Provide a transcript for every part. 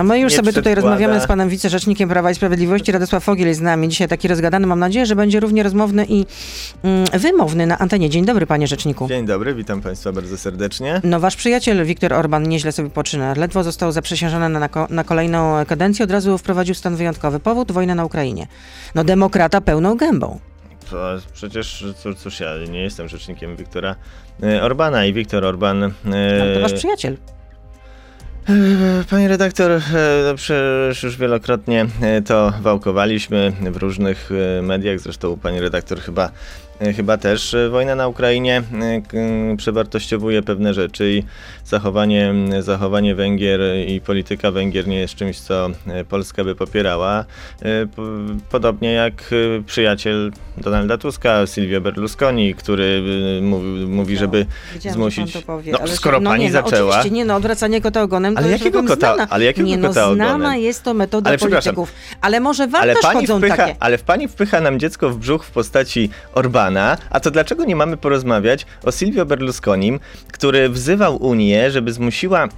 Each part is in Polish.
A my już sobie tutaj rozmawiamy z panem wicerzecznikiem Prawa i Sprawiedliwości. Radosław Fogiel jest z nami dzisiaj taki rozgadany. Mam nadzieję, że będzie równie rozmowny i mm, wymowny na antenie. Dzień dobry, panie rzeczniku. Dzień dobry, witam Państwa bardzo serdecznie. No, wasz przyjaciel Viktor Orban nieźle sobie poczyna. Ledwo został zaprzysiężony na, na, ko- na kolejną kadencję, od razu wprowadził stan wyjątkowy. Powód wojna na Ukrainie. No, demokrata pełną gębą. To przecież, cóż, ja nie jestem rzecznikiem Wiktora e, Orbana i Wiktor Orban... e, Ale to wasz przyjaciel. E, Panie redaktor, e, no przecież już wielokrotnie e, to wałkowaliśmy w różnych mediach, zresztą pani redaktor chyba, chyba też. E, Wojna na Ukrainie e, przewartościowuje pewne rzeczy i zachowanie, zachowanie Węgier i polityka Węgier nie jest czymś, co e, Polska by popierała. E, po- Podobnie jak e, przyjaciel Donalda Tuska, Silvio Berlusconi, który e, mówi, mówi żeby Wiedziałam, zmusić... że powie, No, skoro no pani nie, no, zaczęła... Oczywiście nie, no odwracanie kota ogonem Ale jakiego kota- znana. ale jakiego nie, no, kota znana ogonem? jest to metoda Ale polityków. Ale może wam Ale też pani, wpycha, takie... ale w pani wpycha nam dziecko w brzuch w postaci Orbana, a to dlaczego nie mamy porozmawiać o Silvio Berlusconim, który wzywał Unię, żeby zmusiła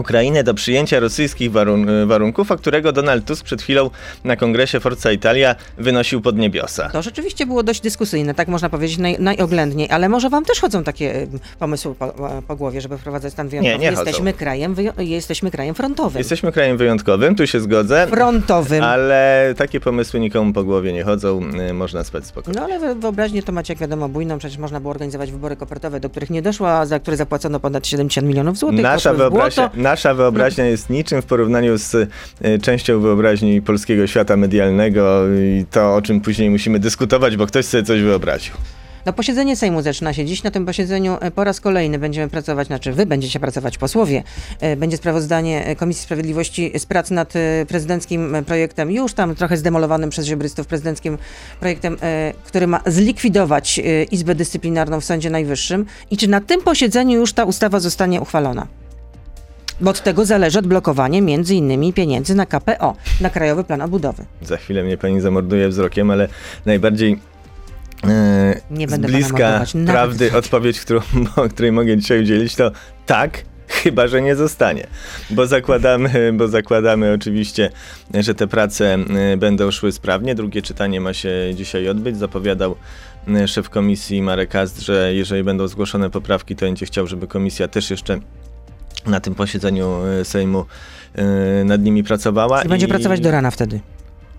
Ukrainę do przyjęcia rosyjskich warun warunków, a którego Donald Tusk przed chwilą na kongresie Forza Italia wynosił pod niebiosa. To rzeczywiście było dość dyskusyjne, tak można powiedzieć naj, najoględniej, ale może wam też chodzą takie pomysły po, po głowie, żeby wprowadzać stan wyjątkowy. nie chodzą. jesteśmy krajem, wyjo- jesteśmy krajem frontowym. Jesteśmy krajem wyjątkowym, tu się zgodzę, Frontowym. ale takie pomysły nikomu po głowie nie chodzą, y, można spać spokojnie. No ale wy- wyobraźnię to macie, jak wiadomo, bujną. Przecież można było organizować wybory kopertowe, do których nie doszło, a za które zapłacono ponad 70 milionów złotych. Nasza wyobraźnia. Nasza wyobraźnia jest niczym w porównaniu z y, częścią wyobraźni polskiego świata medialnego i to, o czym później musimy dyskutować, bo ktoś sobie coś wyobraził. No posiedzenie Sejmu zaczyna się dziś. Na tym posiedzeniu e, po raz kolejny będziemy pracować, znaczy wy będziecie pracować, posłowie. E, Będzie sprawozdanie e, Komisji Sprawiedliwości z prac nad prezydenckim projektem, już tam trochę zdemolowanym przez ziobrystów, prezydenckim projektem, który ma zlikwidować Izbę Dyscyplinarną w Sądzie Najwyższym. I czy na tym posiedzeniu już ta ustawa zostanie uchwalona? Bo od tego zależy odblokowanie między innymi pieniędzy na KPO, na Krajowy Plan Odbudowy. Za chwilę mnie pani zamorduje wzrokiem, ale najbardziej e, Nie z będę pana bliska nawet prawdy wzrokiem. odpowiedź, którą, o której mogę dzisiaj udzielić, to tak, chyba że nie zostanie. Bo zakładamy, bo zakładamy oczywiście, że te prace e, będą szły sprawnie. Drugie czytanie ma się dzisiaj odbyć. Zapowiadał e, szef komisji Marek Ast, że jeżeli będą zgłoszone poprawki, to będzie chciał, żeby komisja też jeszcze na tym posiedzeniu e, Sejmu e, nad nimi pracowała. I będzie i- pracować do rana wtedy.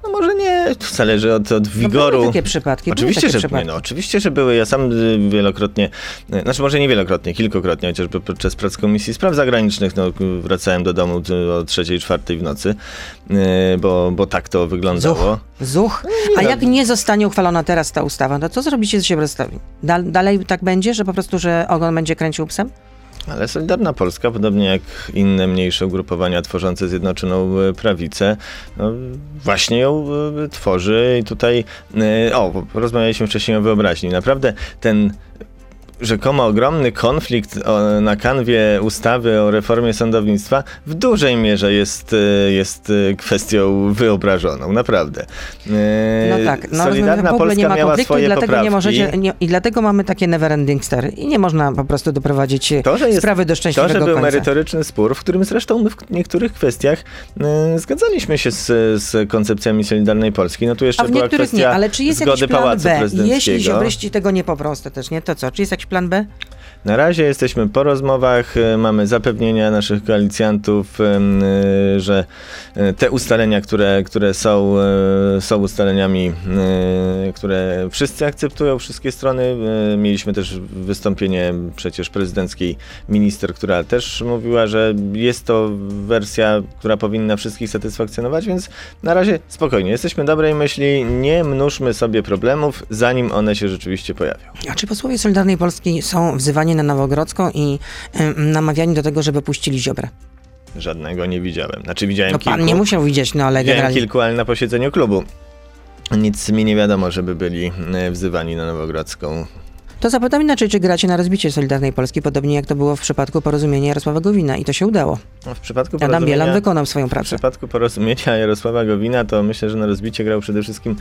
no może nie, to zależy od, od No wigoru. były takie przypadki. Oczywiście, takie że, przypadki. no, oczywiście, że były. Ja sam y, wielokrotnie, y, znaczy może nie wielokrotnie, kilkukrotnie, chociażby podczas prac Komisji Spraw Zagranicznych, no, wracałem do domu y, o trzeciej, czwartej w nocy, bo, bo tak to wyglądało. Zuch. A jak nie zostanie uchwalona teraz ta ustawa, to co zrobicie z Ziobrystami? Dal, dalej tak będzie, że po prostu, że ogon będzie kręcił psem? Ale Solidarna Polska, podobnie jak inne mniejsze ugrupowania tworzące Zjednoczoną y, Prawicę, no, właśnie ją y, tworzy i tutaj, y, o, rozmawialiśmy wcześniej o wyobraźni. Naprawdę ten rzekomo ogromny konflikt o, na kanwie ustawy o reformie sądownictwa w dużej mierze jest, y, jest y, kwestią wyobrażoną, naprawdę. No tak, no Solidarna rozumiem, w ogóle Polska nie ma konfliktu i dlatego nie możecie, nie, i dlatego mamy takie neverending story i nie można po prostu doprowadzić e, To, że jest- sprawy do To, szczęśliwego że był końca. merytoryczny spór, w którym zresztą my w niektórych kwestiach y, zgadzaliśmy się z, z koncepcjami Solidarnej Polski. No tu jeszcze A w była niektórych kwestia nie, ale czy jest zgody jakiś plan B? Jeśli ziobryści tego nie poprą ostatecznie, to co? Czy jest jakiś plan B? Na razie jesteśmy po rozmowach, y, mamy zapewnienia naszych koalicjantów, ym, y, że y, te ustalenia, które, które są, y, są ustaleniami, y, które wszyscy akceptują, wszystkie strony. Y, Mieliśmy też wystąpienie przecież prezydenckiej minister, która też mówiła, że jest to wersja, która powinna wszystkich satysfakcjonować, więc na razie spokojnie. Jesteśmy dobrej myśli, nie mnóżmy sobie problemów, zanim one się rzeczywiście pojawią. A czy posłowie Solidarnej Polski są wzywani na Nowogrodzką i namawiani do tego, żeby puścili Ziobrę? Żadnego nie widziałem. Znaczy widziałem No kilku. pan nie musiał widzieć, no ale widziałem generalnie... kilku, ale na posiedzeniu klubu. Nic mi nie wiadomo, żeby byli e, wzywani na Nowogrodzką. To zapytam inaczej, czy gracie na rozbicie Solidarnej Polski, podobnie jak to było w przypadku porozumienia Jarosława Gowina i to się udało. No, w przypadku Adam Bielan wykonał swoją W pracę. przypadku porozumienia Jarosława Gowina, to myślę, że na rozbicie grał przede wszystkim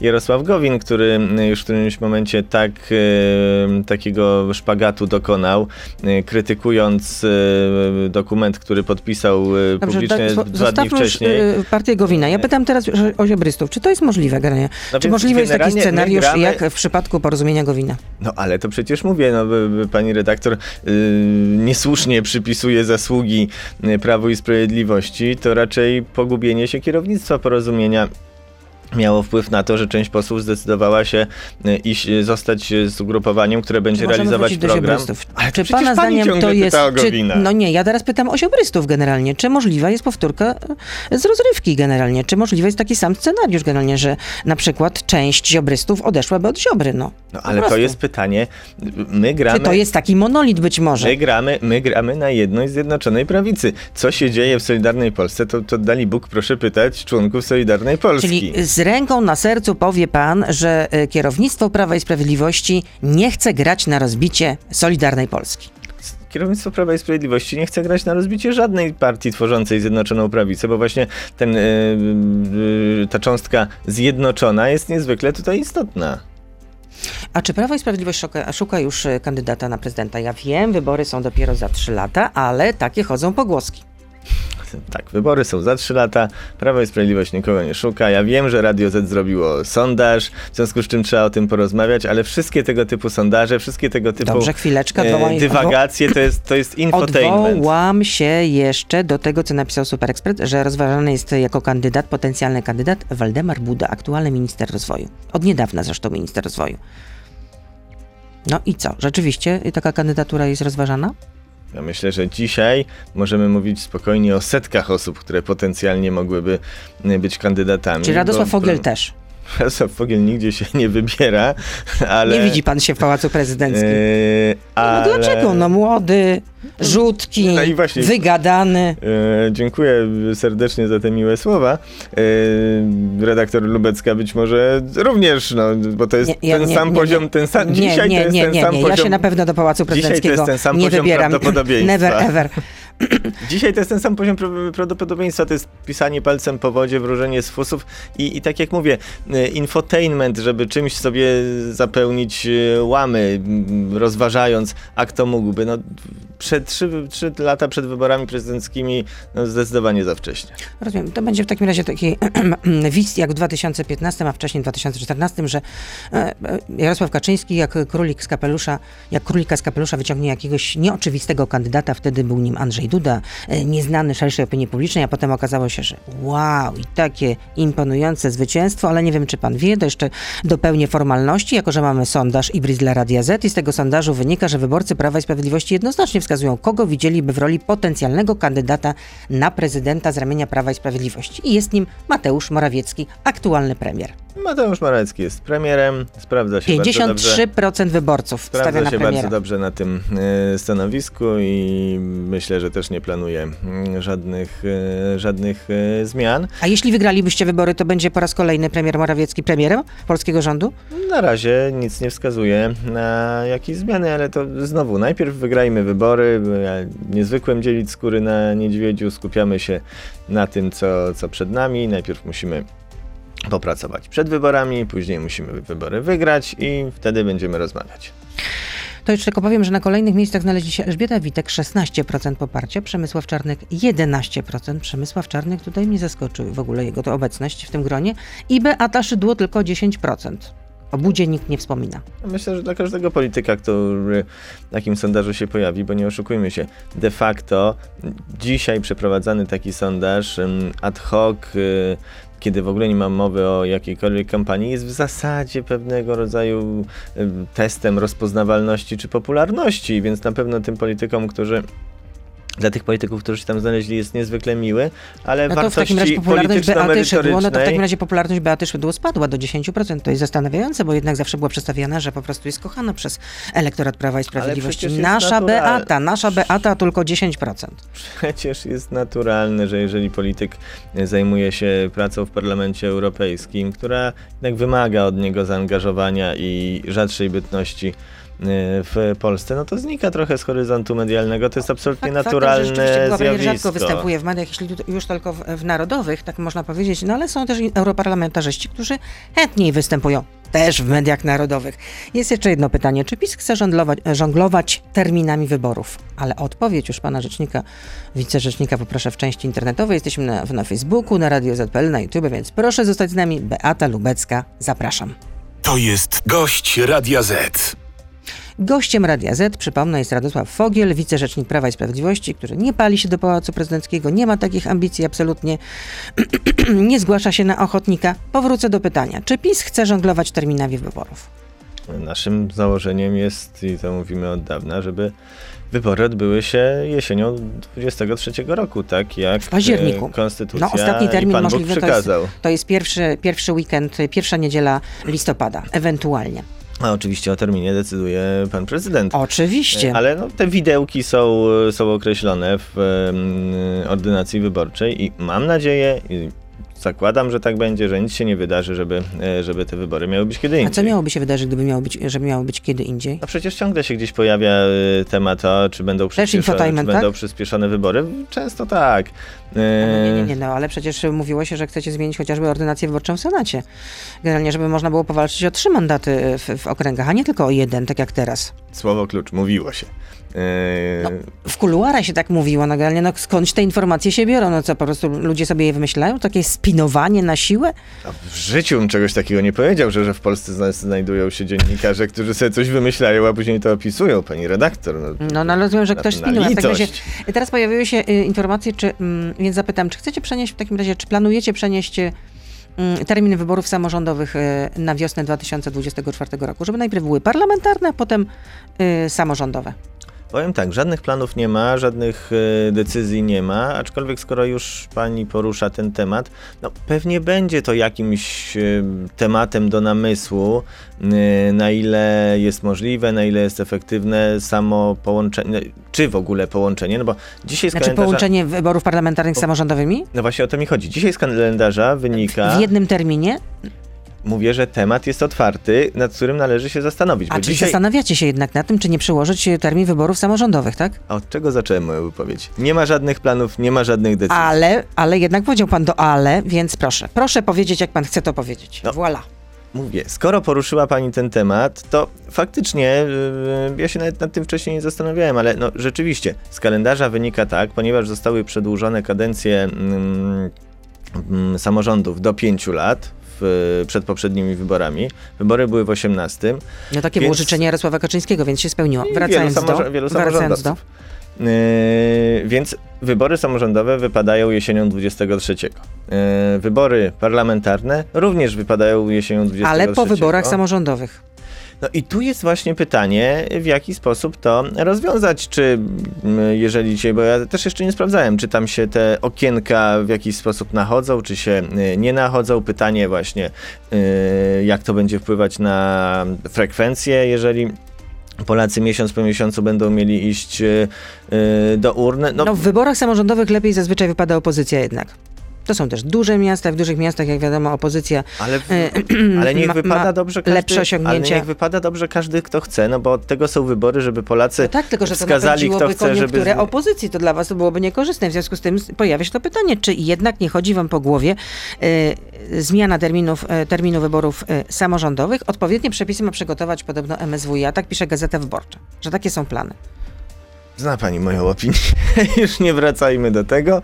Jarosław Gowin, który y, już w którymś momencie tak, y, takiego szpagatu dokonał, y, krytykując y, dokument, który podpisał y, publicznie tak, dwa dni już wcześniej. y, partię Gowina. Ja pytam teraz już o ziobrystów. Czy to jest możliwe, generalnie? No Czy możliwy jest taki scenariusz, gramy- jak w przypadku porozumienia Gowina? No ale to przecież mówię, no by- by pani redaktor yy, niesłusznie przypisuje zasługi y, Prawu i Sprawiedliwości, to raczej pogubienie się kierownictwa porozumienia miało wpływ na to, że część posłów zdecydowała się y, iść, y, zostać y, z ugrupowaniem, które będzie realizować program. Ale to czy pana zdaniem to jest. Czy, no nie, ja teraz pytam o ziobrystów generalnie. Czy możliwa jest powtórka z rozrywki generalnie? Czy możliwy jest taki sam scenariusz generalnie, że na przykład część ziobrystów odeszłaby od ziobry? No, No ale to jest pytanie, my gramy... Czy to jest taki monolit być może? My gramy, my gramy na jedność Zjednoczonej Prawicy. Co się dzieje w Solidarnej Polsce, to, to dali Bóg proszę pytać członków Solidarnej Polski. Czyli z ręką na sercu powie pan, że e, kierownictwo Prawa i Sprawiedliwości nie chce grać na rozbicie Solidarnej Polski. Kierownictwo Prawa i Sprawiedliwości nie chce grać na rozbicie żadnej partii tworzącej Zjednoczoną Prawicę, bo właśnie ten, y, y, ta cząstka zjednoczona jest niezwykle tutaj istotna. A czy Prawo i Sprawiedliwość szuka, szuka już kandydata na prezydenta? Ja wiem, wybory są dopiero za trzy lata, ale takie chodzą pogłoski. Tak, wybory są za trzy lata, Prawo i Sprawiedliwość nikogo nie szuka. Ja wiem, że Radio Z zrobiło sondaż, w związku z czym trzeba o tym porozmawiać, ale wszystkie tego typu sondaże, wszystkie tego typu Dobrze, chwileczkę. e, odwołaj- dywagacje to jest, to jest infotainment. Odwołam się jeszcze do tego, co napisał Super Expert, że rozważany jest jako kandydat, potencjalny kandydat Waldemar Buda, aktualny minister rozwoju. Od niedawna zresztą minister rozwoju. No i co? Rzeczywiście taka kandydatura jest rozważana? Ja myślę, że dzisiaj możemy mówić spokojnie o setkach osób, które potencjalnie mogłyby y, być kandydatami. Czy Radosław bo- Fogiel też? Radosław Fogiel nigdzie się nie wybiera, ale... Nie widzi pan się w Pałacu Prezydenckim. Yy, No ale... dlaczego? No młody, rzutki, No właśnie- wygadany. E, dziękuję serdecznie za te miłe słowa. E, redaktor Lubecka być może również, no, bo to jest Nie, ja ten nie, sam nie, poziom, nie. ten sam, Nie, dzisiaj nie, to jest nie, ten nie, sam nie. poziom. Ja się na pewno do Pałacu Dzisiaj to jest Prezydenckiego ten sam nie poziom wybieram. Never ever. Dzisiaj to jest ten sam poziom pra- prawdopodobieństwa, to jest pisanie palcem po wodzie, wróżenie z fusów i, i tak jak mówię, e, infotainment, żeby czymś sobie zapełnić e, łamy, m, rozważając, a kto mógłby. No, przed trzy, trzy lata przed wyborami prezydenckimi no, zdecydowanie za wcześnie. Rozumiem. To będzie w takim razie taki wizj jak w 2015, a wcześniej w 2014, że e, e, Jarosław Kaczyński jak królik z kapelusza, jak królika z kapelusza wyciągnie jakiegoś nieoczywistego kandydata, wtedy był nim Andrzej Duda, e, nieznany szerszej opinii publicznej, a potem okazało się, że wow, i takie imponujące zwycięstwo, ale nie wiem, czy pan wie, to jeszcze dopełnię formalności, jako że mamy sondaż Ibris dla Radia Z i z tego sondażu wynika, że wyborcy Prawa i Sprawiedliwości jednoznacznie wskazują, kogo widzieliby w roli potencjalnego kandydata na prezydenta z ramienia Prawa i Sprawiedliwości. I jest nim Mateusz Morawiecki, aktualny premier. Mateusz Morawiecki jest premierem, sprawdza się bardzo dobrze. 53% wyborców stawia Sprawdza na się premiera. bardzo dobrze na tym e, stanowisku i myślę, że też nie planuje mm, żadnych, e, żadnych e, zmian. A jeśli wygralibyście wybory, to będzie po raz kolejny premier Morawiecki premierem polskiego rządu? Na razie nic nie wskazuje na jakieś zmiany, ale to znowu, najpierw wygrajmy wybory, bo ja nie zwykłem dzielić skóry na niedźwiedziu, skupiamy się na tym, co, co przed nami. Najpierw musimy popracować przed wyborami, później musimy wybory wygrać i wtedy będziemy rozmawiać. To jeszcze tylko powiem, że na kolejnych miejscach znaleźli się Elżbieta Witek 16% poparcia, Przemysław Czarnek 11%. Przemysław Czarnek tutaj mnie zaskoczył w ogóle jego to obecność w tym gronie i Beata Szydło tylko 10%. O Budzie nikt nie wspomina. Myślę, że dla każdego polityka, który w takim sondażu się pojawi, bo nie oszukujmy się, de facto dzisiaj przeprowadzany taki sondaż ad hoc, y, kiedy w ogóle nie ma mowy o jakiejkolwiek kampanii, jest w zasadzie pewnego rodzaju testem rozpoznawalności czy popularności, więc na pewno tym politykom, którzy dla tych polityków, którzy się tam znaleźli, jest niezwykle miły, ale No to w takim razie popularność Beaty Szydło, no to w takim razie popularność Beaty Szydło spadła do 10%. To jest zastanawiające, bo jednak zawsze była przedstawiana, że po prostu jest kochana przez elektorat Prawa i Sprawiedliwości. Nasza naturalne. Beata, nasza Beata tylko 10%. Przecież jest naturalne, że jeżeli polityk zajmuje się pracą w Parlamencie Europejskim, która jednak wymaga od niego zaangażowania i rzadszej bytności w Polsce, no to znika trochę z horyzontu medialnego. To jest absolutnie Fakt- naturalne faktem, zjawisko. rzadko występuje w mediach, jeśli już tylko w, w narodowych, tak można powiedzieć, no ale są też i europarlamentarzyści, którzy chętniej występują też w mediach narodowych. Jest jeszcze jedno pytanie. Czy PiS chce żonglować, żonglować terminami wyborów? Ale odpowiedź już pana rzecznika, wicerzecznika poproszę w części internetowej. Jesteśmy na, na Facebooku, na Radio ZPL, na YouTube, więc proszę zostać z nami. Beata Lubecka, zapraszam. To jest gość Radia Z. Gościem Radia Z, przypomnę, jest Radosław Fogiel, wicerzecznik Prawa i Sprawiedliwości, który nie pali się do Pałacu Prezydenckiego, nie ma takich ambicji absolutnie, nie zgłasza się na ochotnika. Powrócę do pytania, czy PiS chce żonglować terminami wyborów? Naszym założeniem jest, i to mówimy od dawna, żeby wybory odbyły się jesienią 23 roku, tak jak W październiku. e, Konstytucja No, ostatni termin możliwy to jest, przykazał. to jest pierwszy, pierwszy weekend, pierwsza niedziela listopada, ewentualnie. A oczywiście o terminie decyduje pan prezydent. Oczywiście. Ale no, te widełki są, są określone w em, ordynacji wyborczej i mam nadzieję, i zakładam, że tak będzie, że nic się nie wydarzy, żeby, e, żeby te wybory miały być kiedy A indziej. co miałoby się wydarzyć, gdyby miało być, żeby miało być kiedy indziej? No przecież ciągle się gdzieś pojawia e, temat, a czy będą, przyspieszone, czy będą tak? przyspieszone wybory. Często tak. No nie, nie, E, nie, no ale przecież mówiło się, że chcecie zmienić chociażby ordynację wyborczą w Senacie. Generalnie, żeby można było powalczyć o trzy mandaty w, w okręgach, a nie tylko o jeden, tak jak teraz. Słowo klucz, mówiło się. E, No, w kuluarach się tak mówiło, no generalnie, no skądś te informacje się biorą, no co, po prostu ludzie sobie je wymyślają? Takie spinowanie na siłę? a w życiu bym czegoś takiego nie powiedział, że, że w Polsce zna- znajdują się dziennikarze, którzy sobie coś wymyślają, a później to opisują, pani redaktor. No, No, no rozumiem, że ktoś spinuje. litość. teraz pojawiły się y, informacje, czy, mm, więc zapytam, czy chcecie przenieść w takim razie, czy planujecie przenieść y, termin wyborów samorządowych y, na wiosnę 2024 roku, żeby najpierw były parlamentarne, a potem y, samorządowe? Powiem tak, żadnych planów nie ma, żadnych e, decyzji nie ma, aczkolwiek skoro już pani porusza ten temat, no pewnie będzie to jakimś e, tematem do namysłu, e, na ile jest możliwe, na ile jest efektywne samo połączenie, czy w ogóle połączenie, no bo dzisiaj z Znaczy kalendarza... połączenie wyborów parlamentarnych z samorządowymi? No właśnie o to mi chodzi. Dzisiaj z kalendarza wynika, W jednym terminie? Mówię, że temat jest otwarty, nad którym należy się zastanowić. A bo czy dzisiaj... zastanawiacie się jednak na tym, czy nie przełożyć termin wyborów samorządowych, tak? A od czego zacząłem moją wypowiedź? Nie ma żadnych planów, nie ma żadnych decyzji. Ale, ale jednak powiedział pan do ale, więc proszę. Proszę powiedzieć, jak pan chce to powiedzieć. No. Voilà. Mówię, skoro poruszyła Pani ten temat, to faktycznie yy, ja się nawet nad tym wcześniej nie zastanawiałem, ale no rzeczywiście z kalendarza wynika tak, ponieważ zostały przedłużone kadencje mm, mm, samorządów do pięciu lat w, przed poprzednimi wyborami. Wybory były w 18. No takie było Więc- życzenie Jarosława Kaczyńskiego, więc się spełniło. Wracając wielu, do... wielu wracając do... Yy, więc wybory samorządowe wypadają jesienią 23. Yy, wybory parlamentarne również wypadają jesienią 23. Ale po wyborach samorządowych. No i tu jest właśnie pytanie, w jaki sposób to rozwiązać, czy mm, jeżeli dzisiaj, bo ja też jeszcze nie sprawdzałem, czy tam się te okienka w jakiś sposób nachodzą, czy się y, nie nachodzą. Pytanie właśnie, y, jak to będzie wpływać na frekwencję, jeżeli Polacy miesiąc po miesiącu będą mieli iść y, do urny. No, w wyborach samorządowych lepiej zazwyczaj wypada opozycja jednak. To są też duże miasta, w dużych miastach, jak wiadomo, opozycja Ale, w, e, ale niech ma- wypada ma dobrze każdy, lepsze osiągnięcia. Ale niech wypada dobrze każdy, kto chce, no bo od tego są wybory, żeby Polacy No tak, tylko że to wskazali, kto napędziłoby chce, żeby... z- opozycji, to dla was to byłoby niekorzystne. W związku z tym pojawia się to pytanie, czy jednak nie chodzi wam po głowie e, zmiana terminów, e, terminu wyborów e, samorządowych? Odpowiednie przepisy ma przygotować podobno MSWiA, tak pisze Gazeta Wyborcza, że takie są plany. Zna pani moją opinię. Już nie wracajmy do tego.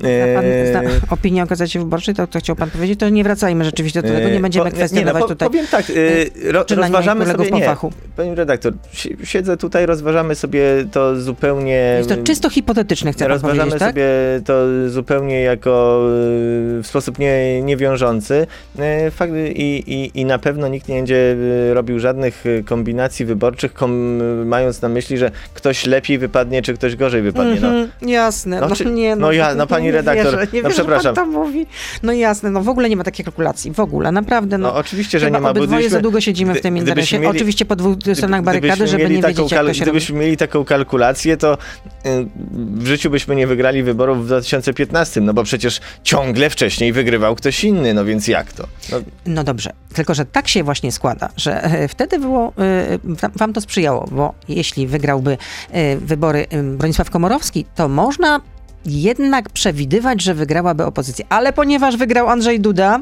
Zna pan zna opinię o Gazecie Wyborczej, to, to chciał pan powiedzieć, to nie wracajmy rzeczywiście do tego, nie eee, będziemy po- kwestionować nie, no, po- tutaj. Powiem tak, eee, ro, rozważamy sobie... po Nie, fachu. pani redaktor, si- siedzę tutaj, rozważamy sobie to zupełnie... Jest to czysto hipotetyczne, chcę Rozważamy tak? sobie to zupełnie jako e, w sposób nie, niewiążący E, fakt, i, i, i na pewno nikt nie będzie e, robił żadnych e, kombinacji wyborczych, kom, mając na myśli, że ktoś lepiej wypadnie, czy ktoś gorzej wypadnie. No. Mhm, jasne. No No, czy- nie, no ja- no pani redaktor, wierzę, nie no wierzę, przepraszam. Pan to mówi. No jasne, no w ogóle nie ma takiej kalkulacji. W ogóle, naprawdę. No, No oczywiście, że nie ma. obydwoje za długo siedzimy w tym interesie. mieli- Oczywiście po dwóch stronach barykady, żeby nie wiedzieć, jak to się robi. Gdybyśmy mieli taką kalkulację, to y, w życiu byśmy nie wygrali wyborów w 2015, no bo przecież ciągle wcześniej wygrywał ktoś inny, no więc jak to? No, No dobrze, tylko że tak się właśnie składa, że e, wtedy było, e, wam- wam to sprzyjało, bo jeśli wygrałby e, wybory Bronisław Komorowski, to można jednak przewidywać, że wygrałaby opozycja. Ale ponieważ wygrał Andrzej Duda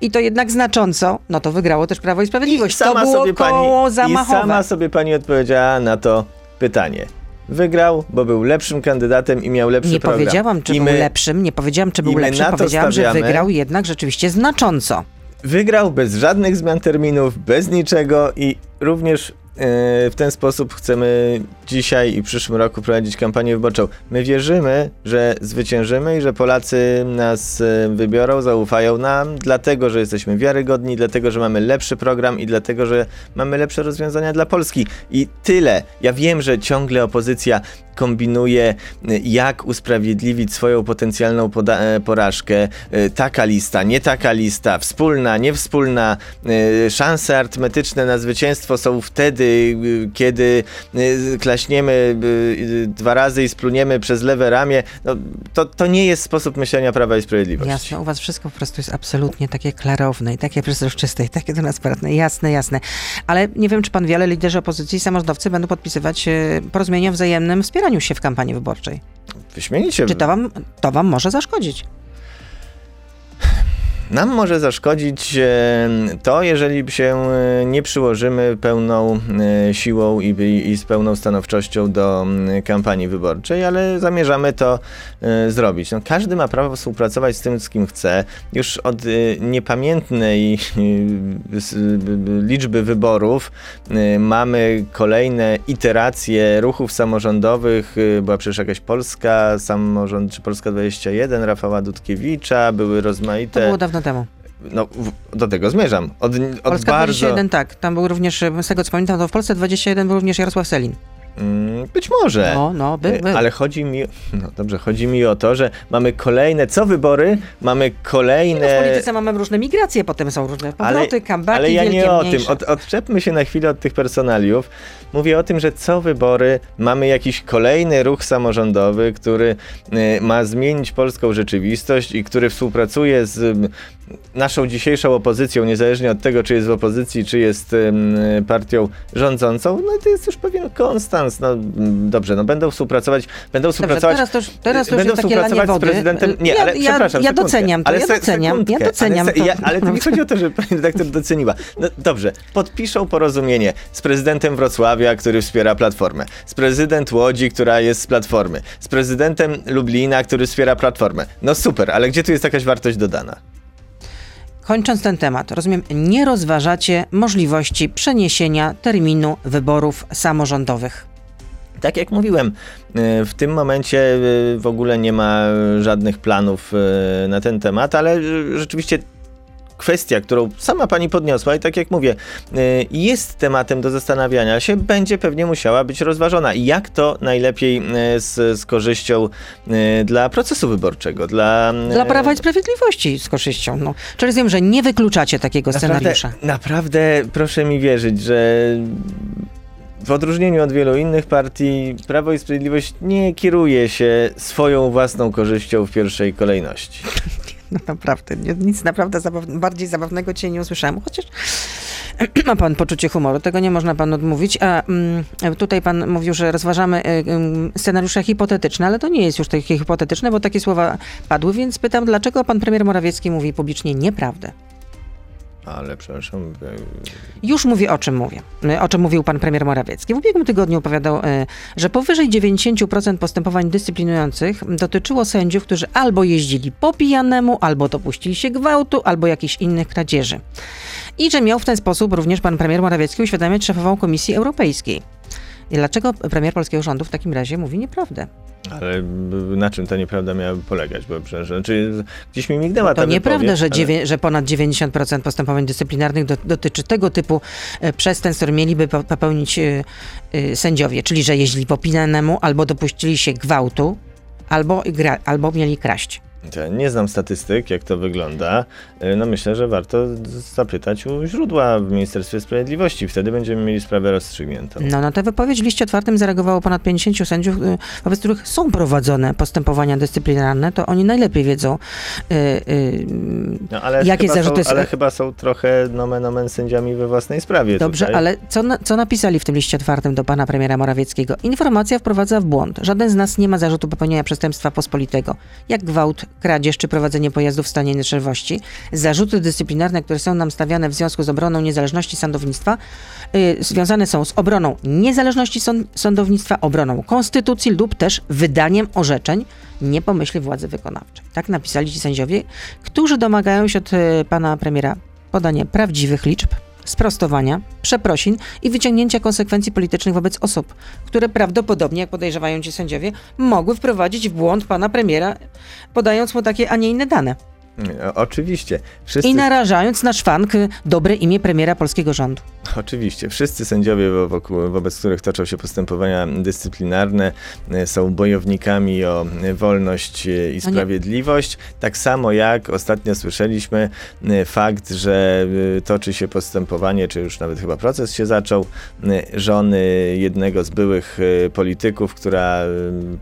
i to jednak znacząco, no to wygrało też Prawo i Sprawiedliwość. to było koło I zamachowe. sama sobie pani odpowiedziała na to pytanie. Wygrał, bo był lepszym kandydatem i miał lepszy Nie program. powiedziałam, czy I był my lepszym, nie powiedziałam, czy i był lepszym, powiedziałam, że stawiamy. wygrał jednak rzeczywiście znacząco. Wygrał bez żadnych zmian terminów, bez niczego i również w ten sposób chcemy dzisiaj i w przyszłym roku prowadzić kampanię wyborczą. My wierzymy, że zwyciężymy i że Polacy nas e, wybiorą, zaufają nam, dlatego, że jesteśmy wiarygodni, dlatego, że mamy lepszy program i dlatego, że mamy lepsze rozwiązania dla Polski. I tyle. Ja wiem, że ciągle opozycja kombinuje, e, jak usprawiedliwić swoją potencjalną e, porażkę. E, Taka lista, nie taka lista, wspólna, niewspólna. E, Szanse arytmetyczne na zwycięstwo są wtedy, e, kiedy e, klaśniemy e, dwa razy i spluniemy przez lewe ramię. No, to, to nie jest sposób myślenia Prawa i Sprawiedliwości. Jasne, u was wszystko po prostu jest absolutnie takie klarowne i takie przezroczyste i takie transparentne. Jasne, jasne. Ale nie wiem, czy pan wie, ale liderzy opozycji i samorządowcy będą podpisywać e, porozumienia o wzajemnym wspieraniu się w kampanii wyborczej. Wyśmienicie. Czy to wam, to wam może zaszkodzić? Nam może zaszkodzić e, to, jeżeli się e, nie przyłożymy pełną e, siłą i, i, z pełną stanowczością do kampanii wyborczej, ale zamierzamy to zrobić. No, każdy ma prawo współpracować z tym, z kim chce. Już od niepamiętnej liczby wyborów mamy kolejne iteracje ruchów samorządowych. Była przecież jakaś Polska samorząd, czy Polska 21, Rafała Dudkiewicza, były rozmaite... dawno temu. No, do tego zmierzam. Od, od Polska bardzo. 21, tak. Tam był również, z tego co pamiętam, to w Polsce 21 był również Jarosław Selin. Mm, być może. No, no, był, E, był. Ale chodzi mi, no dobrze, chodzi mi o to, że mamy kolejne, co wybory, mamy No, w kolejne... polityce mamy różne migracje, potem są różne powroty, comebacki, ale ja nie o mniejsze. tym. Od, odczepmy się na chwilę od tych personaliów. Mówię o tym, że co wybory mamy jakiś kolejny ruch samorządowy, który y, ma zmienić polską rzeczywistość i który współpracuje z naszą dzisiejszą opozycją, niezależnie od tego, czy jest w opozycji, czy jest partią rządzącą. No to jest już pewien konstans. No dobrze, no będą współpracować, będą Dobrze, współpracować. teraz to już, teraz to już Będą współpracować z prezydentem. Nie, ja, ale ja, przepraszam. ja doceniam to, ale ja doceniam, ja doceniam ale, to. Ja, ale to mi chodzi o to, że pani redaktor doceniła. No dobrze, podpiszą porozumienie z prezydentem Wrocławia, który wspiera Platformę, z prezydent Łodzi, która jest z Platformy, z prezydentem Lublina, który wspiera Platformę. No super, ale gdzie tu jest jakaś wartość dodana? Kończąc ten temat, rozumiem, nie rozważacie możliwości przeniesienia terminu wyborów samorządowych. Tak jak mówiłem, y, w tym momencie y, w ogóle nie ma żadnych planów y, na ten temat, ale rzeczywiście kwestia, którą sama pani podniosła i tak jak mówię, y, jest tematem do zastanawiania się, będzie pewnie musiała być rozważona. Jak to najlepiej y, z, z korzyścią y, dla procesu wyborczego, dla... Dla Prawa i Sprawiedliwości z korzyścią. No. Czyli rozumiem, że nie wykluczacie takiego scenariusza. Naprawdę, naprawdę proszę mi wierzyć, że w odróżnieniu od wielu innych partii, Prawo i Sprawiedliwość nie kieruje się swoją własną korzyścią w pierwszej kolejności. No naprawdę, nic naprawdę zabaw bardziej zabawnego cię nie usłyszałem. Chociaż ma pan poczucie humoru, tego nie można panu odmówić. A mm, tutaj pan mówił, że rozważamy y, y, scenariusze hipotetyczne, ale to nie jest już takie hipotetyczne, bo takie słowa padły, więc pytam, dlaczego pan premier Morawiecki mówi publicznie nieprawdę? Ale przepraszam, e, Już mówię, o czym mówię. Y, O czym mówił pan premier Morawiecki. W ubiegłym tygodniu opowiadał, y, że powyżej 90% postępowań dyscyplinujących dotyczyło sędziów, którzy albo jeździli po pijanemu, albo dopuścili się gwałtu, albo jakichś innych kradzieży. I że miał w ten sposób również pan premier Morawiecki uświadamiać szefową Komisji Europejskiej. I dlaczego premier polskiego rządu w takim razie mówi nieprawdę? Ale na czym ta nieprawda miałaby polegać? Bo przecież, znaczy, gdzieś mi mignęła ta To nieprawda, że, ale- dziewię- że ponad 90% postępowań dyscyplinarnych do, dotyczy tego typu e, przestępstw, które mieliby po- popełnić e, e, sędziowie. Czyli, że jeździli po pinanemu, albo dopuścili się gwałtu, albo, gra, albo mieli kraść. Nie znam statystyk, jak to wygląda. Y, No myślę, że warto zapytać u źródła w Ministerstwie Sprawiedliwości. Wtedy będziemy mieli sprawę rozstrzygniętą. No na tę wypowiedź w liście otwartym zareagowało ponad 50 sędziów, y, wobec których są prowadzone postępowania dyscyplinarne, to oni najlepiej wiedzą, y, y, No, ale jakie zarzuty są, są- ale chyba są trochę nomen omen sędziami we własnej sprawie. Dobrze, tutaj. ale co, na, co napisali w tym liście otwartym do pana premiera Morawieckiego? Informacja wprowadza w błąd. Żaden z nas nie ma zarzutu popełnienia przestępstwa pospolitego, jak gwałt, kradzież czy prowadzenie pojazdu w stanie nieczerwości. Zarzuty dyscyplinarne, które są nam stawiane w związku z obroną niezależności sądownictwa, y, związane są z obroną niezależności sąd, sądownictwa, obroną konstytucji lub też wydaniem orzeczeń nie pomyśli władzy wykonawczej. Tak napisali ci sędziowie, którzy domagają się od y, pana premiera podania prawdziwych liczb, sprostowania, przeprosin i wyciągnięcia konsekwencji politycznych wobec osób, które prawdopodobnie, jak podejrzewają ci sędziowie, mogły wprowadzić w błąd pana premiera, podając mu takie, a nie inne dane. O- Oczywiście. Wszyscy, I narażając na szwank y, dobre imię premiera polskiego rządu. Oczywiście. Wszyscy sędziowie, wo- wokół, wobec których toczą się postępowania dyscyplinarne, e, są bojownikami o e, wolność e, i No sprawiedliwość. Tak samo jak ostatnio słyszeliśmy e, fakt, że e, toczy się postępowanie, czy już nawet chyba proces się zaczął, e, żony jednego z byłych e, polityków, która e,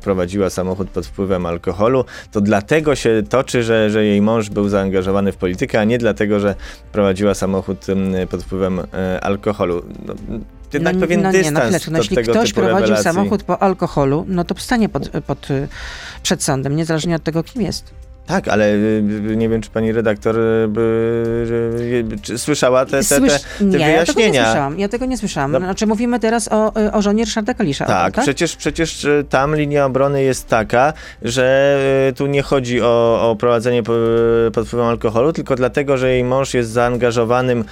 prowadziła samochód pod wpływem alkoholu. To dlatego się toczy, że, że jej mąż był zaangażowany w politykę, a nie dlatego, że prowadziła samochód pod wpływem e, alkoholu. No, jednak no, pewien no nie, no dystans chwileczkę, no jeśli tego ktoś prowadził rewelacji. samochód po alkoholu, no to stanie pod, pod, y, przed sądem, niezależnie od tego, kim jest. Tak, ale y, y, nie wiem, czy pani redaktor y, by, czy słyszała te, te, te, te nie, ja tego nie wyjaśnienia. słyszałam. Ja tego nie słyszałam. No. Znaczy mówimy teraz o, o żonie Ryszarda Kalisza. Tak, tak? przecież, przecież tam linia obrony jest taka, że tu nie chodzi o, o prowadzenie po, pod wpływem alkoholu, tylko dlatego, że jej mąż jest zaangażowanym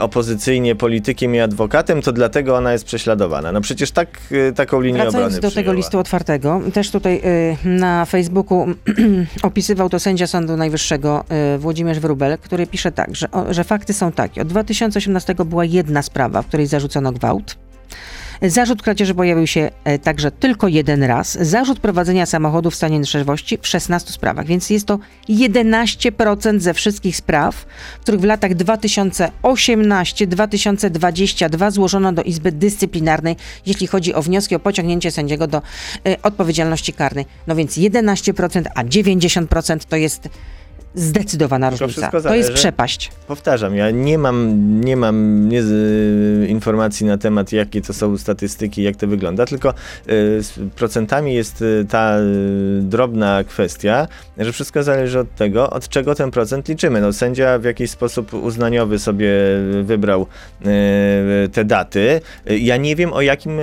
opozycyjnie politykiem i adwokatem, to dlatego ona jest prześladowana. No przecież tak, taką linię Wracając obrony do tego przyjęła. listu otwartego, też tutaj na Facebooku opisywał to sędzia Sądu Najwyższego y, Włodzimierz Wróbel, który pisze tak, że, że fakty są takie. Od 2018 była jedna sprawa, w której zarzucono gwałt. Zarzut kradzieży pojawił się e, także tylko jeden raz. Zarzut prowadzenia samochodu w stanie trzeźwości w 16 sprawach, więc jest to 11% ze wszystkich spraw, w których w latach 2018-2022 złożono do Izby Dyscyplinarnej, jeśli chodzi o wnioski o pociągnięcie sędziego do e, odpowiedzialności karnej. No więc 11%, a 90% to jest zdecydowana różnica. wszystko To jest przepaść. Powtarzam, ja nie mam, nie mam nie y, informacji na temat, jakie to są statystyki, jak to wygląda, tylko y, z procentami jest y, ta y, drobna kwestia, że wszystko zależy od tego, od czego ten procent liczymy. No, sędzia w jakiś sposób uznaniowy sobie wybrał y, te daty. Ja nie wiem, o jakim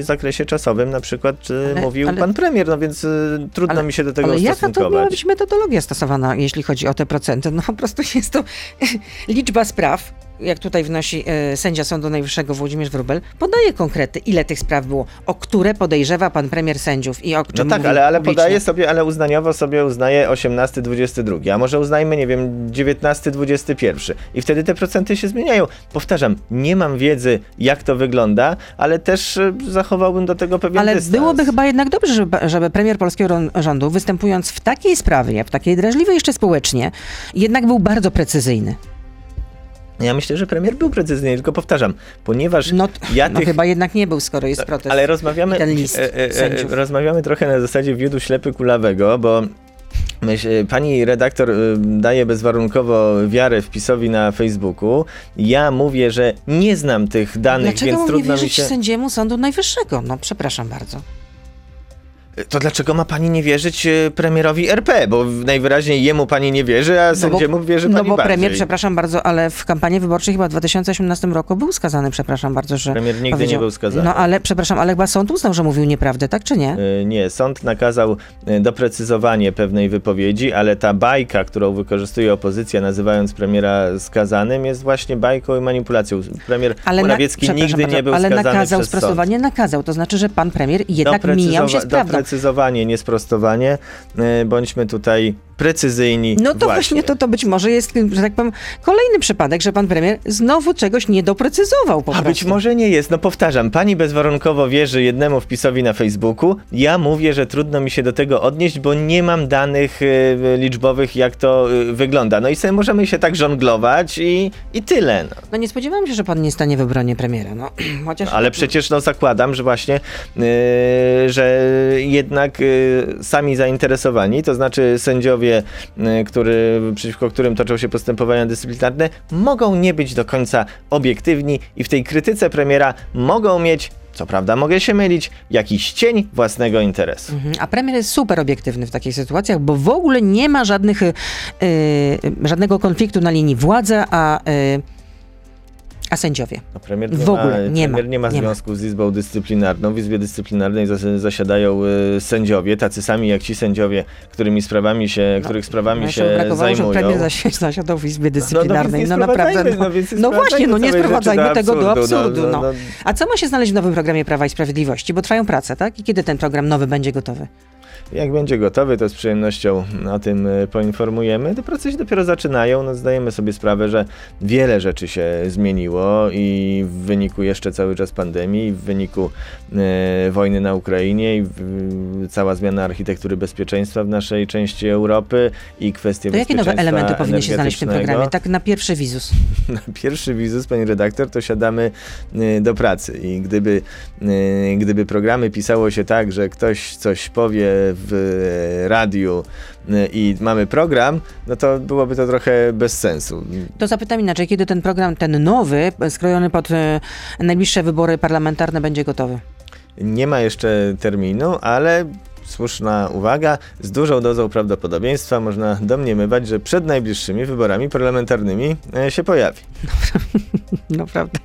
zakresie czasowym na przykład Ale- mówił ale- pan premier, no więc trudno Ale- mi się do tego Ale jaka to ustosunkować. miała być metodologia stosowana, jeśli chodzi o te procenty? No po prostu jest to liczba spraw, jak tutaj wnosi e, sędzia Sądu Najwyższego Włodzimierz Wróbel, podaje konkrety, ile tych spraw było, o które podejrzewa pan premier sędziów i o No czym tak, mówił ale, ale publicznie. podaje sobie, ale uznaniowo sobie uznaje 18, 22, a może uznajmy, nie wiem, 19, 21 i wtedy te procenty się zmieniają. Powtarzam, nie mam wiedzy, jak to wygląda, ale też y, zachowałbym do tego pewien Ale dystans. byłoby chyba jednak dobrze, żeby, żeby premier polskiego rządu, występując w takiej sprawie, w takiej drażliwej jeszcze społecznie, jednak był bardzo precyzyjny. Ja myślę, że premier był precyzyjny, tylko powtarzam, ponieważ No, ja no tych... chyba jednak nie był, skoro jest protest. Ale rozmawiamy, i ten list e, e, e, rozmawiamy trochę na zasadzie wiodu ślepy kulawego, bo myśl, pani redaktor y, daje bezwarunkowo wiarę wpisowi na Facebooku. Ja mówię, że nie znam tych danych, Dlaczego więc trudno mi wierzyć się... sędziemu Sądu Najwyższego? No przepraszam bardzo. To dlaczego ma pani nie wierzyć e, premierowi RP? Bo najwyraźniej jemu pani nie wierzy, a sędziemu wierzy no pani bo bardziej. premier, przepraszam bardzo, ale w kampanii wyborczej chyba w 2018 roku był skazany, przepraszam bardzo, że Premier nigdy nie był skazany. No ale, przepraszam, ale chyba sąd uznał, że mówił nieprawdę, tak czy nie? E, Nie, sąd nakazał e, doprecyzowanie pewnej wypowiedzi, ale ta bajka, którą wykorzystuje opozycja, nazywając premiera skazanym, jest właśnie bajką i manipulacją. Premier Ale Morawiecki przepraszam nigdy bardzo, nie był ale skazany nakazał przez sąd. sprostowanie, nakazał. To znaczy, że pan premier jednak mijał się z prawdą. Doprecyzowanie, nie sprostowanie. E, Bądźmy tutaj precyzyjni. No to właśnie. to, to być może jest, że tak powiem, kolejny przypadek, że pan premier znowu czegoś nie doprecyzował po A prostu. być może nie jest. No powtarzam, pani bezwarunkowo wierzy jednemu wpisowi na Facebooku. Ja mówię, że trudno mi się do tego odnieść, bo nie mam danych e, liczbowych, jak to e, wygląda. No i sobie możemy się tak żonglować i, i tyle. No. No nie spodziewałam się, że pan nie stanie w obronie premiera, no. Chociaż... Ale przecież no zakładam, że właśnie, yy, że jednak yy, sami zainteresowani, to znaczy sędziowie, yy, który, przeciwko którym toczą się postępowania dyscyplinarne, mogą nie być do końca obiektywni i w tej krytyce premiera mogą mieć, co prawda mogę się mylić, jakiś cień własnego interesu. Mhm. A premier jest super obiektywny w takich sytuacjach, bo w ogóle nie ma żadnych, y, y, żadnego konfliktu na linii władza, a, y, a sędziowie. No, premier nie W ogóle ma, nie ma, premier nie ma nie ma. związku z Izbą Dyscyplinarną. W Izbie Dyscyplinarnej zas- zasiadają y, sędziowie, tacy sami jak ci sędziowie, którymi sprawami się, których sprawami No, się zajmują. że premier zaś- zasiadał w Izbie Dyscyplinarnej. więc No, nie naprawdę. No, no nie no właśnie, no nie sprowadzajmy tego do absurdu, no, No. no. A co ma się znaleźć w nowym programie Prawa i Sprawiedliwości? Bo trwają prace, tak? I kiedy ten program nowy będzie gotowy? Jak będzie gotowy, to z przyjemnością o tym e, poinformujemy. Te prace się dopiero zaczynają. No, zdajemy sobie sprawę, że wiele rzeczy się zmieniło i w wyniku jeszcze cały czas pandemii, w wyniku e, wojny na Ukrainie, i w, cała zmiana architektury bezpieczeństwa w naszej części Europy i kwestie To jakie nowe elementy powinny się znaleźć w tym programie? Tak na pierwszy wizus. na pierwszy wizus, pani redaktor, to siadamy y, do pracy. I gdyby, y, gdyby programy pisało się tak, że ktoś coś powie w y, radiu y, i mamy program, no to byłoby to trochę bez sensu. To zapytam inaczej, kiedy ten program, ten nowy, skrojony pod e, najbliższe wybory parlamentarne, będzie gotowy? Nie ma jeszcze terminu, ale słuszna uwaga, z dużą dozą prawdopodobieństwa można domniemywać, że przed najbliższymi wyborami parlamentarnymi e, się pojawi. No prawda.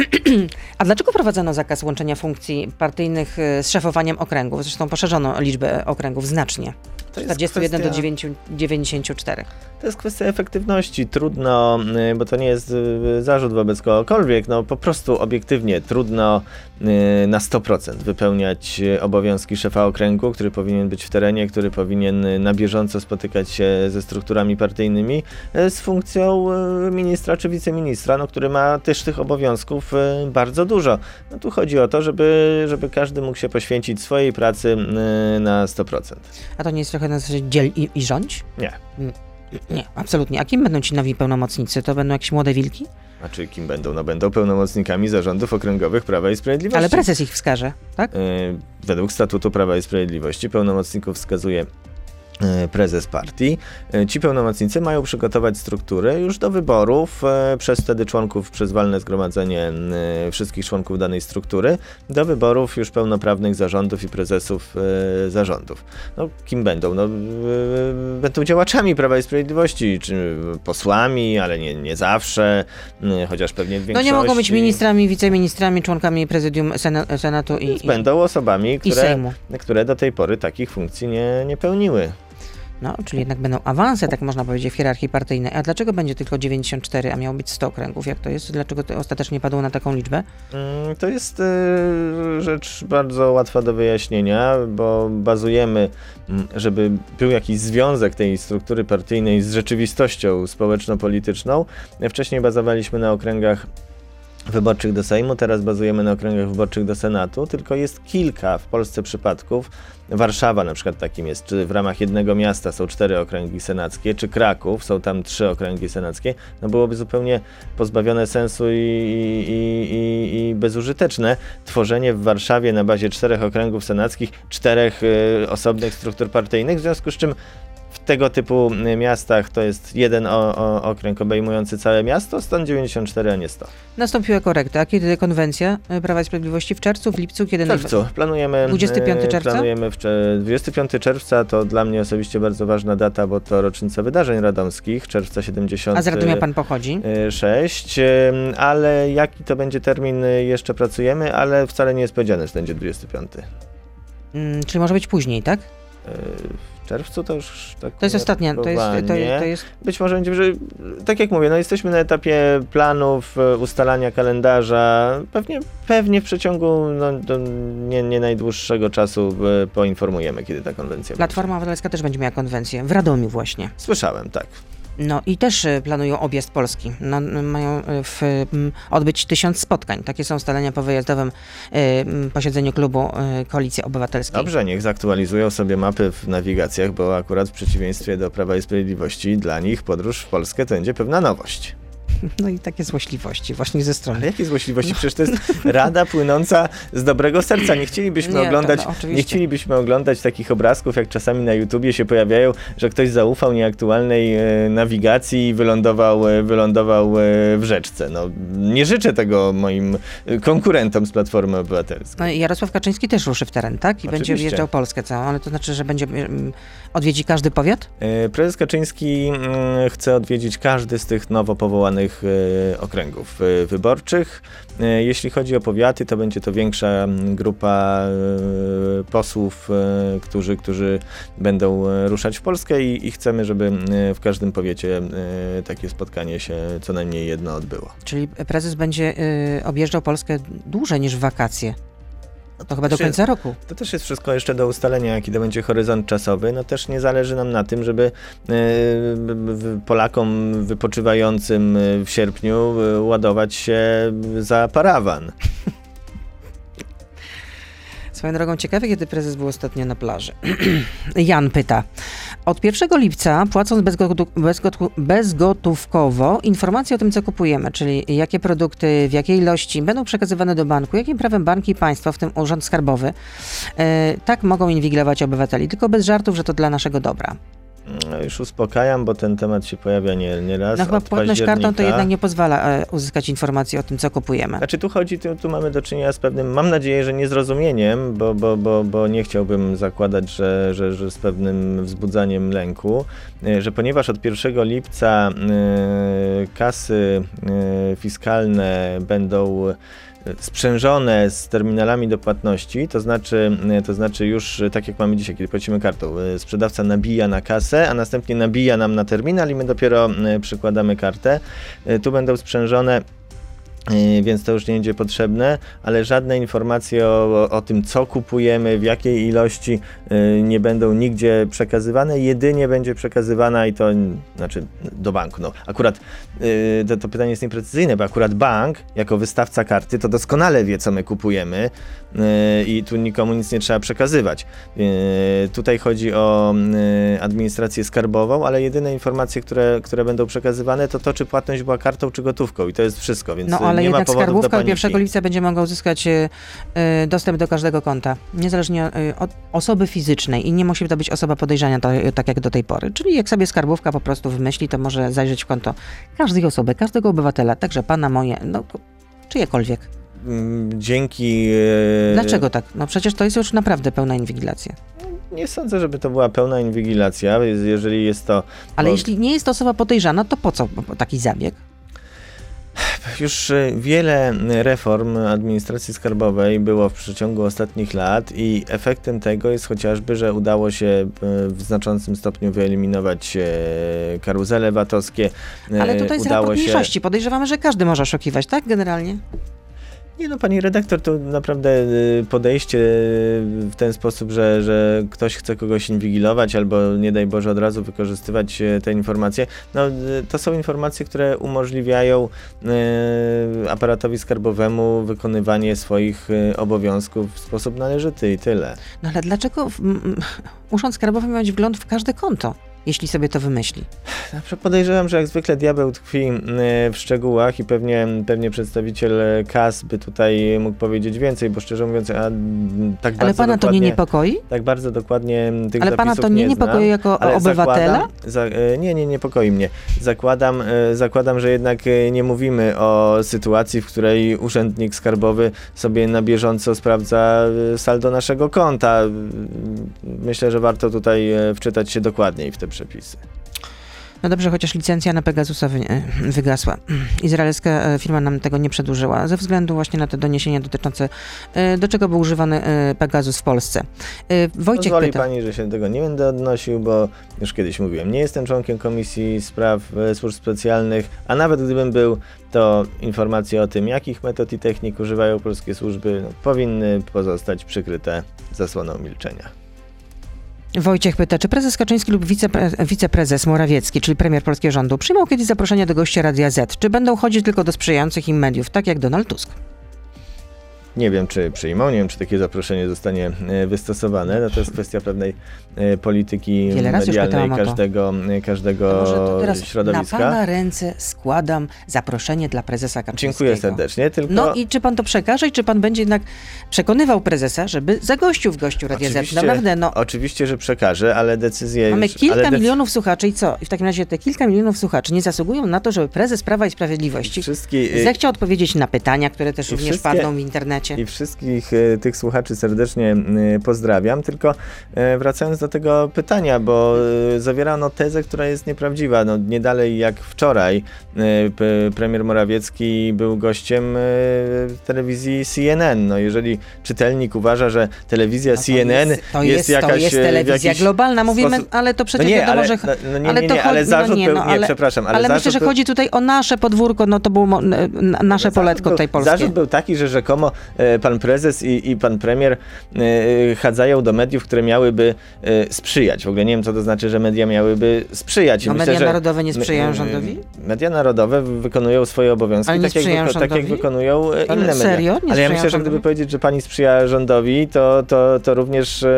A dlaczego prowadzono zakaz łączenia funkcji partyjnych e, z szefowaniem okręgów? Zresztą poszerzono liczbę okręgów znacznie. To Z jest 41 do kwestia- 9, 94. To jest kwestia efektywności. Trudno, y, bo to nie jest y, zarzut wobec kogokolwiek, no po prostu obiektywnie trudno y, na 100% wypełniać obowiązki szefa okręgu, który powinien być w terenie, który powinien na bieżąco spotykać się ze strukturami partyjnymi, z funkcją ministra czy wiceministra, no, który ma też tych obowiązków bardzo dużo. No tu chodzi o to, żeby, żeby każdy mógł się poświęcić swojej pracy na 100%. A to nie jest trochę na zasadzie dziel i, i rządź? Nie. Nie, absolutnie. A kim będą ci nowi pełnomocnicy? To będą jakieś młode wilki? A czy kim będą? No będą pełnomocnikami zarządów okręgowych Prawa i Sprawiedliwości. Ale prezes ich wskaże, tak? E, Według statutu Prawa i Sprawiedliwości pełnomocników wskazuje prezes partii. E, Ci pełnomocnicy mają przygotować strukturę już do wyborów e, przez wtedy członków, przez walne zgromadzenie e, wszystkich członków danej struktury, do wyborów już pełnoprawnych zarządów i prezesów e, zarządów. No, kim będą? No, e, będą działaczami Prawa i Sprawiedliwości, czy posłami, ale nie, nie zawsze, e, chociaż pewnie w No większości. nie mogą być ministrami, wiceministrami, członkami prezydium Sena- Senatu i, Będą osobami, które, które do tej pory takich funkcji nie, nie pełniły. No, czyli jednak będą awanse, tak można powiedzieć, w hierarchii partyjnej. A dlaczego będzie tylko 94, a miało być 100 okręgów? Jak to jest? Dlaczego to ostatecznie padło na taką liczbę? Mm, To jest e, rzecz bardzo łatwa do wyjaśnienia, bo bazujemy, mm, żeby był jakiś związek tej struktury partyjnej z rzeczywistością społeczno-polityczną. Wcześniej bazowaliśmy na okręgach wyborczych do Sejmu, teraz bazujemy na okręgach wyborczych do Senatu, tylko jest kilka w Polsce przypadków. Warszawa na przykład takim jest, czy w ramach jednego miasta są cztery okręgi senackie, czy Kraków, są tam trzy okręgi senackie, no byłoby zupełnie pozbawione sensu i, i, i, i bezużyteczne tworzenie w Warszawie na bazie czterech okręgów senackich, czterech y, osobnych struktur partyjnych, w związku z czym w tego typu y, miastach to jest jeden o, o, okręg obejmujący całe miasto, stąd 94, a nie 100. Nastąpiła korekta. Kiedy konwencja e, Prawa i Sprawiedliwości? W czerwcu, w lipcu? Kiedy W czerwcu. Planujemy. 25 e, czerwca? Planujemy w cze- 25 czerwca to dla mnie osobiście bardzo ważna data, bo to rocznica wydarzeń radomskich, czerwca 70. A z Radomia pan pochodzi? 6, ale jaki to będzie termin, y, jeszcze pracujemy, ale wcale nie jest powiedziane, że będzie 25. Mm, czyli może być później, tak? W czerwcu to już tak. To jest ostatnia, to jest, to, to jest Być może będzie, że tak jak mówię, no jesteśmy na etapie planów, e, ustalania kalendarza. Pewnie, pewnie w przeciągu no, nie, nie najdłuższego czasu e, poinformujemy, kiedy ta konwencja Platforma Obywatelska też będzie miała konwencję. W Radomiu właśnie. będzie. Słyszałem, tak. No i też e, planują objazd Polski. No, mają e, w, odbyć tysiąc spotkań. Takie są ustalenia po wyjazdowym m, posiedzeniu klubu e, Koalicji Obywatelskiej. Dobrze, niech zaktualizują sobie mapy w nawigacjach, bo akurat w przeciwieństwie do Prawa i Sprawiedliwości dla nich podróż w Polskę to będzie pewna nowość. No i takie złośliwości właśnie ze strony. Ale jakie złośliwości? Przecież to jest rada płynąca z dobrego serca. Nie chcielibyśmy Nie, to- oglądać, no, nie chcielibyśmy oglądać takich obrazków, jak czasami na YouTubie się pojawiają, że ktoś zaufał nieaktualnej e, nawigacji i wylądował, e, wylądował e, w rzeczce. No, nie życzę tego moim konkurentom z Platformy Obywatelskiej. No, i Jarosław Kaczyński też ruszy w teren, tak? I będzie Oczywiście. wjeżdżał Polskę całą, ale to znaczy, że będzie mm, odwiedzi każdy powiat? Prezes Kaczyński mm, chce odwiedzić każdy z tych nowo powołanych e, okręgów e, wyborczych. E, Jeśli chodzi o powiaty, to będzie to większa grupa posłów, którzy, którzy będą ruszać w Polskę i, i chcemy, żeby w każdym powiecie takie spotkanie się co najmniej jedno odbyło. Czyli prezes będzie objeżdżał Polskę dłużej niż w wakacje. To chyba do końca roku. To też jest wszystko jeszcze do ustalenia, jaki to będzie horyzont czasowy. No też nie zależy nam na tym, żeby e, Polakom wypoczywającym e, w sierpniu e, ładować się za parawan. Swoją drogą ciekawe, kiedy prezes był ostatnio na plaży. Jan pyta. Od 1 lipca, płacąc bezgotówkowo, informacje o tym, co kupujemy, czyli jakie produkty, w jakiej ilości będą przekazywane do banku, jakim prawem banki i państwo, w tym Urząd Skarbowy, e, tak mogą inwigilować obywateli. Tylko bez żartów, że to dla naszego dobra. No, już uspokajam, bo ten temat się pojawia nie, nie raz. No chyba płatność kartą to jednak nie pozwala e, uzyskać informacji o tym, co kupujemy. Znaczy tu chodzi, tu, tu mamy do czynienia z pewnym, mam nadzieję, że niezrozumieniem, bo, bo, bo, bo nie chciałbym zakładać, że, że, że z pewnym wzbudzaniem lęku, e, że ponieważ od 1 lipca e, kasy fiskalne będą sprzężone z terminalami do płatności, to znaczy, e, to znaczy już e, tak jak mamy dzisiaj, kiedy płacimy kartą, e, sprzedawca nabija na kasę, a następnie nabija nam na terminal i my dopiero przykładamy kartę. Tu będą sprzężone więc to już nie będzie potrzebne, ale żadne informacje o, o tym, co kupujemy, w jakiej ilości yy, nie będą nigdzie przekazywane, jedynie będzie przekazywana i to, znaczy do banku. No, akurat yy, to, to pytanie jest nieprecyzyjne, bo akurat bank, jako wystawca karty, to doskonale wie, co my kupujemy i tu nikomu nic nie trzeba przekazywać. Tutaj chodzi o administrację skarbową, ale jedyne informacje, które, które będą przekazywane, to to, czy płatność była kartą, czy gotówką i to jest wszystko, więc No ale nie jednak skarbówka od paniki. 1 lipca będzie mogła uzyskać e, e, dostęp do każdego konta, niezależnie e, od osoby fizycznej i nie musi to być osoba podejrzana, to, tak jak do tej pory. Czyli jak sobie skarbówka po prostu wymyśli, to może zajrzeć w konto każdej osoby, każdego obywatela, także pana, moje, no czyjekolwiek. Mm, Dzięki. Dlaczego tak? No przecież to jest już naprawdę pełna inwigilacja. Nie sądzę, żeby to była pełna inwigilacja, jeżeli jest to. Ale bo jeśli nie jest to osoba podejrzana, to po co taki zabieg? Już e, wiele reform administracji skarbowej było w przeciągu ostatnich lat i efektem tego jest chociażby, że udało się e, w znaczącym stopniu wyeliminować e, karuzele VAT-owskie. Ale tutaj udało raport się. mniejszości. Podejrzewamy, że każdy może oszukiwać, tak? Generalnie. Nie no, pani redaktor, to naprawdę y, podejście w ten sposób, że, że ktoś chce kogoś inwigilować albo nie daj Boże od razu wykorzystywać e, te informacje, no y, to są informacje, które umożliwiają y, aparatowi skarbowemu wykonywanie swoich y, obowiązków w sposób należyty i tyle. No ale dlaczego w- Urząd Skarbowy ma mieć wgląd w każde konto? Jeśli sobie to wymyśli? Podejrzewam, że jak zwykle diabeł tkwi e, w szczegółach i pewnie, pewnie przedstawiciel KAS by tutaj mógł powiedzieć więcej, bo szczerze mówiąc, a tak Ale bardzo pana to nie niepokoi? Tak bardzo dokładnie tych Ale pana to nie nie niepokoi znam, jako ale obywatela? Zakładam, za, nie, nie niepokoi mnie. Zakładam, e, zakładam, że jednak nie mówimy o sytuacji, w której urzędnik skarbowy sobie na bieżąco sprawdza saldo naszego konta. Myślę, że warto tutaj wczytać się dokładniej w te przepisy. No dobrze, chociaż licencja na Pegasusa e, wygasła. Izraelska e, firma nam tego nie przedłużyła, ze względu właśnie na te doniesienia dotyczące, e, do czego był używany Pegasus w Polsce. Wojciech Pozwoli pyta. pani, że się do tego nie będę odnosił, bo już kiedyś mówiłem, nie jestem członkiem Komisji Spraw Służb Specjalnych, a nawet gdybym był, to informacje o tym, jakich metod i technik używają polskie służby, no, powinny pozostać przykryte zasłoną milczenia. Wojciech pyta, czy prezes Kaczyński lub wicepre, wiceprezes Morawiecki, czyli premier polskiego rządu, przyjmą kiedyś zaproszenie do gościa Radia Z? Czy będą chodzić tylko do sprzyjających im mediów, tak jak Donald Tusk? Nie wiem, czy przyjmą, nie wiem, czy takie zaproszenie zostanie e, wystosowane. No to jest kwestia pewnej e, polityki Wiele medialnej każdego, e, każdego To może to teraz środowiska. na pana ręce składam zaproszenie dla prezesa Kaczyńskiego. Dziękuję serdecznie, tylko... No i czy pan to przekaże i czy pan będzie jednak przekonywał prezesa, żeby zagościł w gościu Radia Z? Oczywiście- Naprawdę, no, Oczywiście, że przekażę, ale decyzje mamy już... kilka decy- milionów słuchaczy i co? I w takim razie te kilka milionów słuchaczy nie zasługują na to, żeby prezes Prawa i Sprawiedliwości Wszystkie, zechciał odpowiedzieć na pytania, które też również wszystkie- padną w internecie. I wszystkich e, tych słuchaczy serdecznie e, pozdrawiam, tylko e, wracając do tego pytania, bo e, zawierano tezę, która jest nieprawdziwa. No, nie dalej jak wczoraj premier Morawiecki był gościem telewizji CNN. No, jeżeli czytelnik uważa, że telewizja No CNN jest, to jest, jest, jakaś to jest telewizja globalna, mówimy, sposób- ale to No przecież nie, wiadomo, ale, że... no, no nie, ale nie, nie, ale no zarzut nie, był, no, nie, ale- przepraszam, ale, Ale myślę, że chodzi tutaj o nasze podwórko, no to było nasze Zarzut poletko był- tutaj polskie. Zarzut był taki, że rzekomo pan prezes i, i pan premier e, chadzają do mediów, które miałyby e, sprzyjać. W ogóle nie wiem, co to znaczy, że media miałyby sprzyjać. No Myślę, media narodowe nie sprzyjają e, rządowi? Media narodowe wykonują swoje obowiązki Ale nie tak, jak, wyko- tak jak wykonują e, Ale inne media. serio? Nie Ale ja myślę, że gdyby powiedzieć, że pani sprzyja rządowi, to, to, to również e,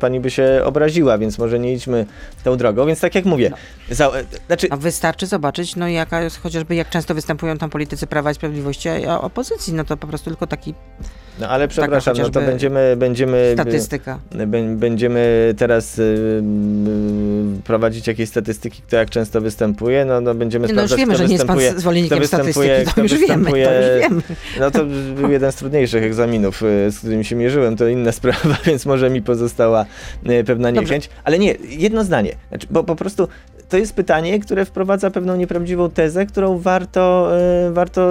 pani by się obraziła, więc może nie idźmy tą drogą. Więc tak jak mówię, za, e, znaczy, No wystarczy zobaczyć, no jaka jest chociażby, jak często występują tam politycy Prawa i Sprawiedliwości, a opozycji, no to po prostu tylko taki no ale przepraszam, no to będziemy, będziemy statystyka. Bę- Będziemy teraz y, y, prowadzić jakieś statystyki, kto jak często występuje. No, no będziemy Nie, no już sprawdzać, wiemy, że nie jest pan zwolennikiem statystyki, to już wiemy, to już wiemy. No to był jeden z trudniejszych egzaminów, y, z którymi się mierzyłem. To inna sprawa, więc może mi pozostała y, pewna Dobrze. niechęć. Ale nie, jedno zdanie. Znaczy, bo po prostu to jest pytanie, które wprowadza pewną nieprawdziwą tezę, którą warto, y, warto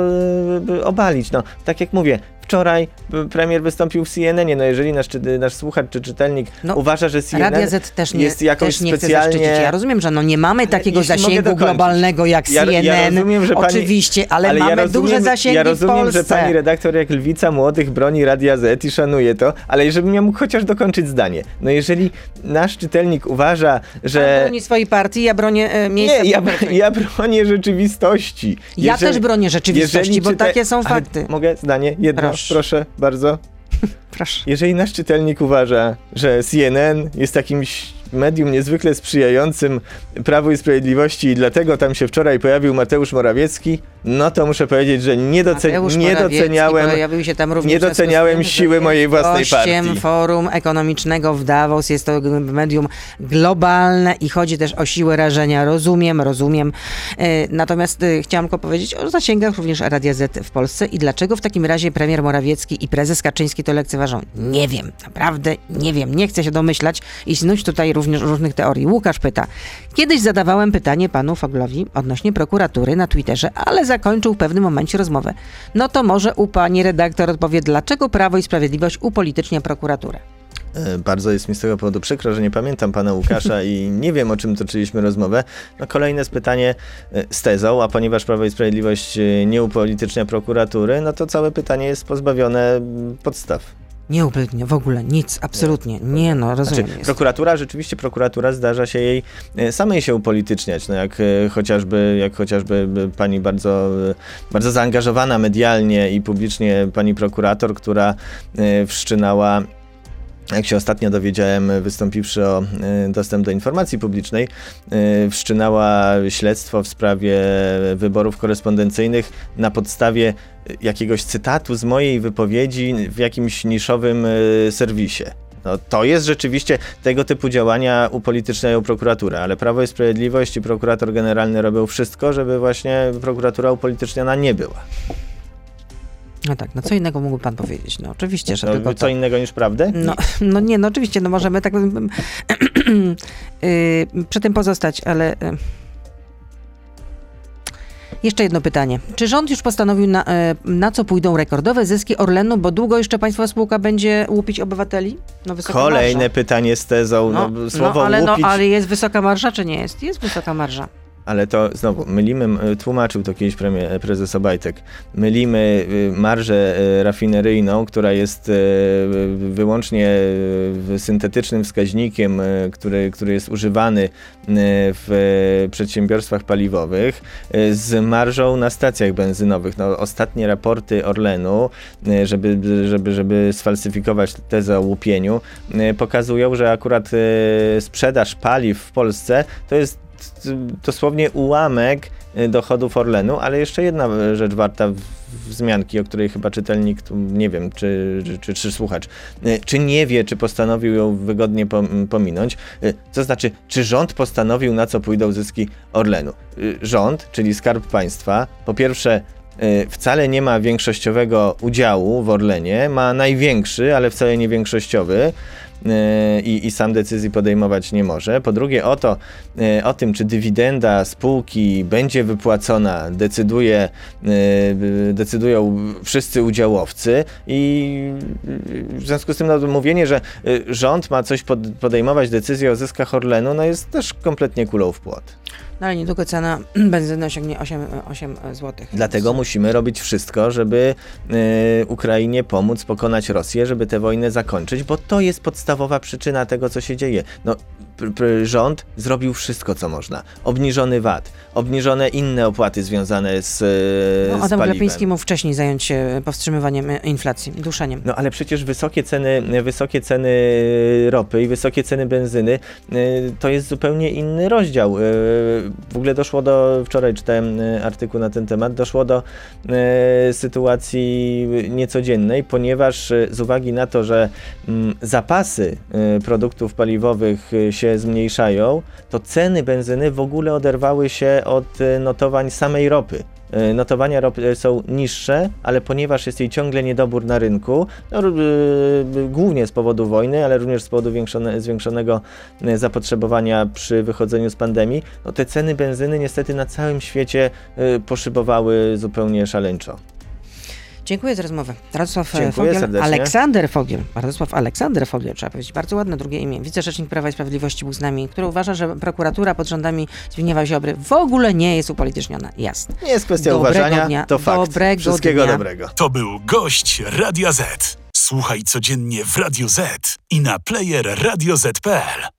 y, obalić. No, tak jak mówię, Wczoraj y, premier wystąpił w CNN-ie. No jeżeli nasz, czy- nasz słuchacz czy czytelnik No, uważa, że CNN Radia Z też nie, jest jakoś też nie specjalnie... Ja rozumiem, że no nie mamy takiego zasięgu globalnego jak Ja- ja CNN, rozumiem, że pani- oczywiście, ale, ja mamy rozumiem, duże zasięgi Ja rozumiem, w Polsce. że pani redaktor jak lwica młodych broni Radia Z i szanuje to, ale żebym ja mógł chociaż dokończyć zdanie. No jeżeli nasz czytelnik uważa, Pan że... broni swojej partii, ja bronię e, miejsca Nie, ja, ja bronię rzeczywistości. Ja też bronię rzeczywistości, jeżeli bo takie są Ale fakty. Mogę zdanie? Jedno, Proszę. proszę bardzo. Proszę. Jeżeli nasz czytelnik uważa, że CNN jest jakimś medium niezwykle sprzyjającym Prawu i Sprawiedliwości i dlatego tam się wczoraj pojawił Mateusz Morawiecki, no to muszę powiedzieć, że nie, doce- nie doceniałem nie doceniałem siły mojej własnej partii. forum ekonomicznego w Davos. Jest to medium globalne i chodzi też o siłę rażenia. Rozumiem, rozumiem. E, Natomiast e, chciałam tylko powiedzieć o zasięgach również Radia Z w Polsce i dlaczego w takim razie premier Morawiecki i prezes Kaczyński to lekceważą. Nie wiem, naprawdę nie wiem. Nie chcę się domyślać i snuć tutaj również różnych teorii. Łukasz pyta. Kiedyś zadawałem pytanie panu Foglowi odnośnie prokuratury na Twitterze, ale zakończył w pewnym momencie rozmowę. No to może u pani redaktor odpowie, dlaczego Prawo i Sprawiedliwość upolitycznia prokuraturę. E, Bardzo jest mi z tego powodu przykro, że nie pamiętam pana Łukasza i nie wiem, o czym toczyliśmy rozmowę. No, kolejne jest pytanie e, z tezą, a ponieważ Prawo i Sprawiedliwość e, nie upolitycznia prokuratury, no to całe pytanie jest pozbawione podstaw. Nie upolitycznia, w ogóle nic, absolutnie. Nie no, rozumiem. Znaczy, prokuratura, rzeczywiście prokuratura zdarza się jej e, samej się upolityczniać, no jak e, chociażby, jak chociażby e, pani bardzo, bardzo zaangażowana medialnie i publicznie pani prokurator, która wszczynała jak się ostatnio dowiedziałem, wystąpiwszy o y, dostęp do informacji publicznej, y, wszczynała śledztwo w sprawie wyborów korespondencyjnych na podstawie y, jakiegoś cytatu z mojej wypowiedzi w jakimś niszowym serwisie. No, to jest rzeczywiście tego typu działania upolityczniają prokuraturę, ale Prawo i Sprawiedliwość i prokurator generalny robią wszystko, żeby właśnie prokuratura upolityczniona nie była. No tak, no co innego mógłby pan powiedzieć? No oczywiście, że No, tylko co to. innego niż prawdę? No, no nie, no oczywiście, no możemy tak yy, przy tym pozostać, ale... Yy. Jeszcze jedno pytanie. Czy rząd już postanowił, na, e, na co pójdą rekordowe zyski Orlenu, bo długo jeszcze państwa spółka będzie łupić obywateli? No Kolejne marża. pytanie z tezą, no, No, słowo no, ale, no, łupić, ale jest wysoka marża, czy nie jest? Jest wysoka marża. Ale to znowu, mylimy, tłumaczył to kiedyś premier, prezes Obajtek, mylimy y, marżę y, rafineryjną, która jest y, wyłącznie syntetycznym wskaźnikiem, który, który jest używany w przedsiębiorstwach paliwowych, z marżą na stacjach benzynowych. No, ostatnie raporty Orlenu, żeby, żeby, żeby sfalsyfikować tezę o łupieniu, pokazują, że akurat sprzedaż paliw w Polsce to jest dosłownie ułamek y, dochodów Orlenu, ale jeszcze jedna y, rzecz warta wzmianki, o której chyba czytelnik, nie wiem, czy, czy, czy, słuchacz, y, czy nie wie, czy postanowił ją wygodnie pom- pominąć. To znaczy, czy rząd postanowił, na co pójdą zyski Orlenu? Rząd, czyli Skarb Państwa, po pierwsze wcale nie ma większościowego udziału w Orlenie, ma największy, ale wcale nie większościowy i, i sam decyzji podejmować nie może. Po drugie, o, to, y, o tym, czy dywidenda spółki będzie wypłacona, decyduje, y, decydują wszyscy udziałowcy i w związku z tym no, mówienie, że y, rząd ma coś pod, podejmować decyzję o zyskach Orlenu, no jest też kompletnie kulą w płot. No ale niedługo cena benzyny osiągnie 8, 8 zł. Dlatego musimy robić wszystko, żeby y, Ukrainie pomóc pokonać Rosję, żeby tę wojnę zakończyć, bo to jest podstawowa przyczyna tego, co się dzieje. No, rząd zrobił wszystko, co można. Obniżony VAT, obniżone inne opłaty związane z, y, No, z Adam paliwem. Glapiński mógł wcześniej zająć się powstrzymywaniem e, inflacji, duszeniem. No ale przecież wysokie ceny, wysokie ceny ropy i wysokie ceny benzyny y, to jest zupełnie inny rozdział. W ogóle doszło do, wczoraj czytałem artykuł na ten temat, doszło do sytuacji niecodziennej, ponieważ z uwagi na to, że mm, zapasy produktów paliwowych y, się zmniejszają, to ceny benzyny w ogóle oderwały się od y, notowań samej ropy. Y, Notowania ropy są niższe, ale ponieważ jest jej ciągle niedobór na rynku, no, głównie z powodu wojny, ale również z powodu większone, zwiększonego zapotrzebowania przy wychodzeniu z pandemii, no te ceny benzyny niestety na całym świecie poszybowały zupełnie szaleńczo. Dziękuję za rozmowę. Radosław e, Dziękuję Fogiel, serdecznie. Aleksander Fogiel, Radosław Aleksander Fogiel, trzeba powiedzieć, bardzo ładne drugie imię, wicerzecznik Prawa i Sprawiedliwości był z nami, który uważa, że prokuratura pod rządami Zbigniewa Ziobry w ogóle nie jest upolityczniona. Jasne. Nie jest kwestia Dobrego uważania, dnia. to fakt. Dobrego Wszystkiego dnia. dobrego. To był gość Radia Z. Słuchaj codziennie w Radio Z i na player radioz.pl.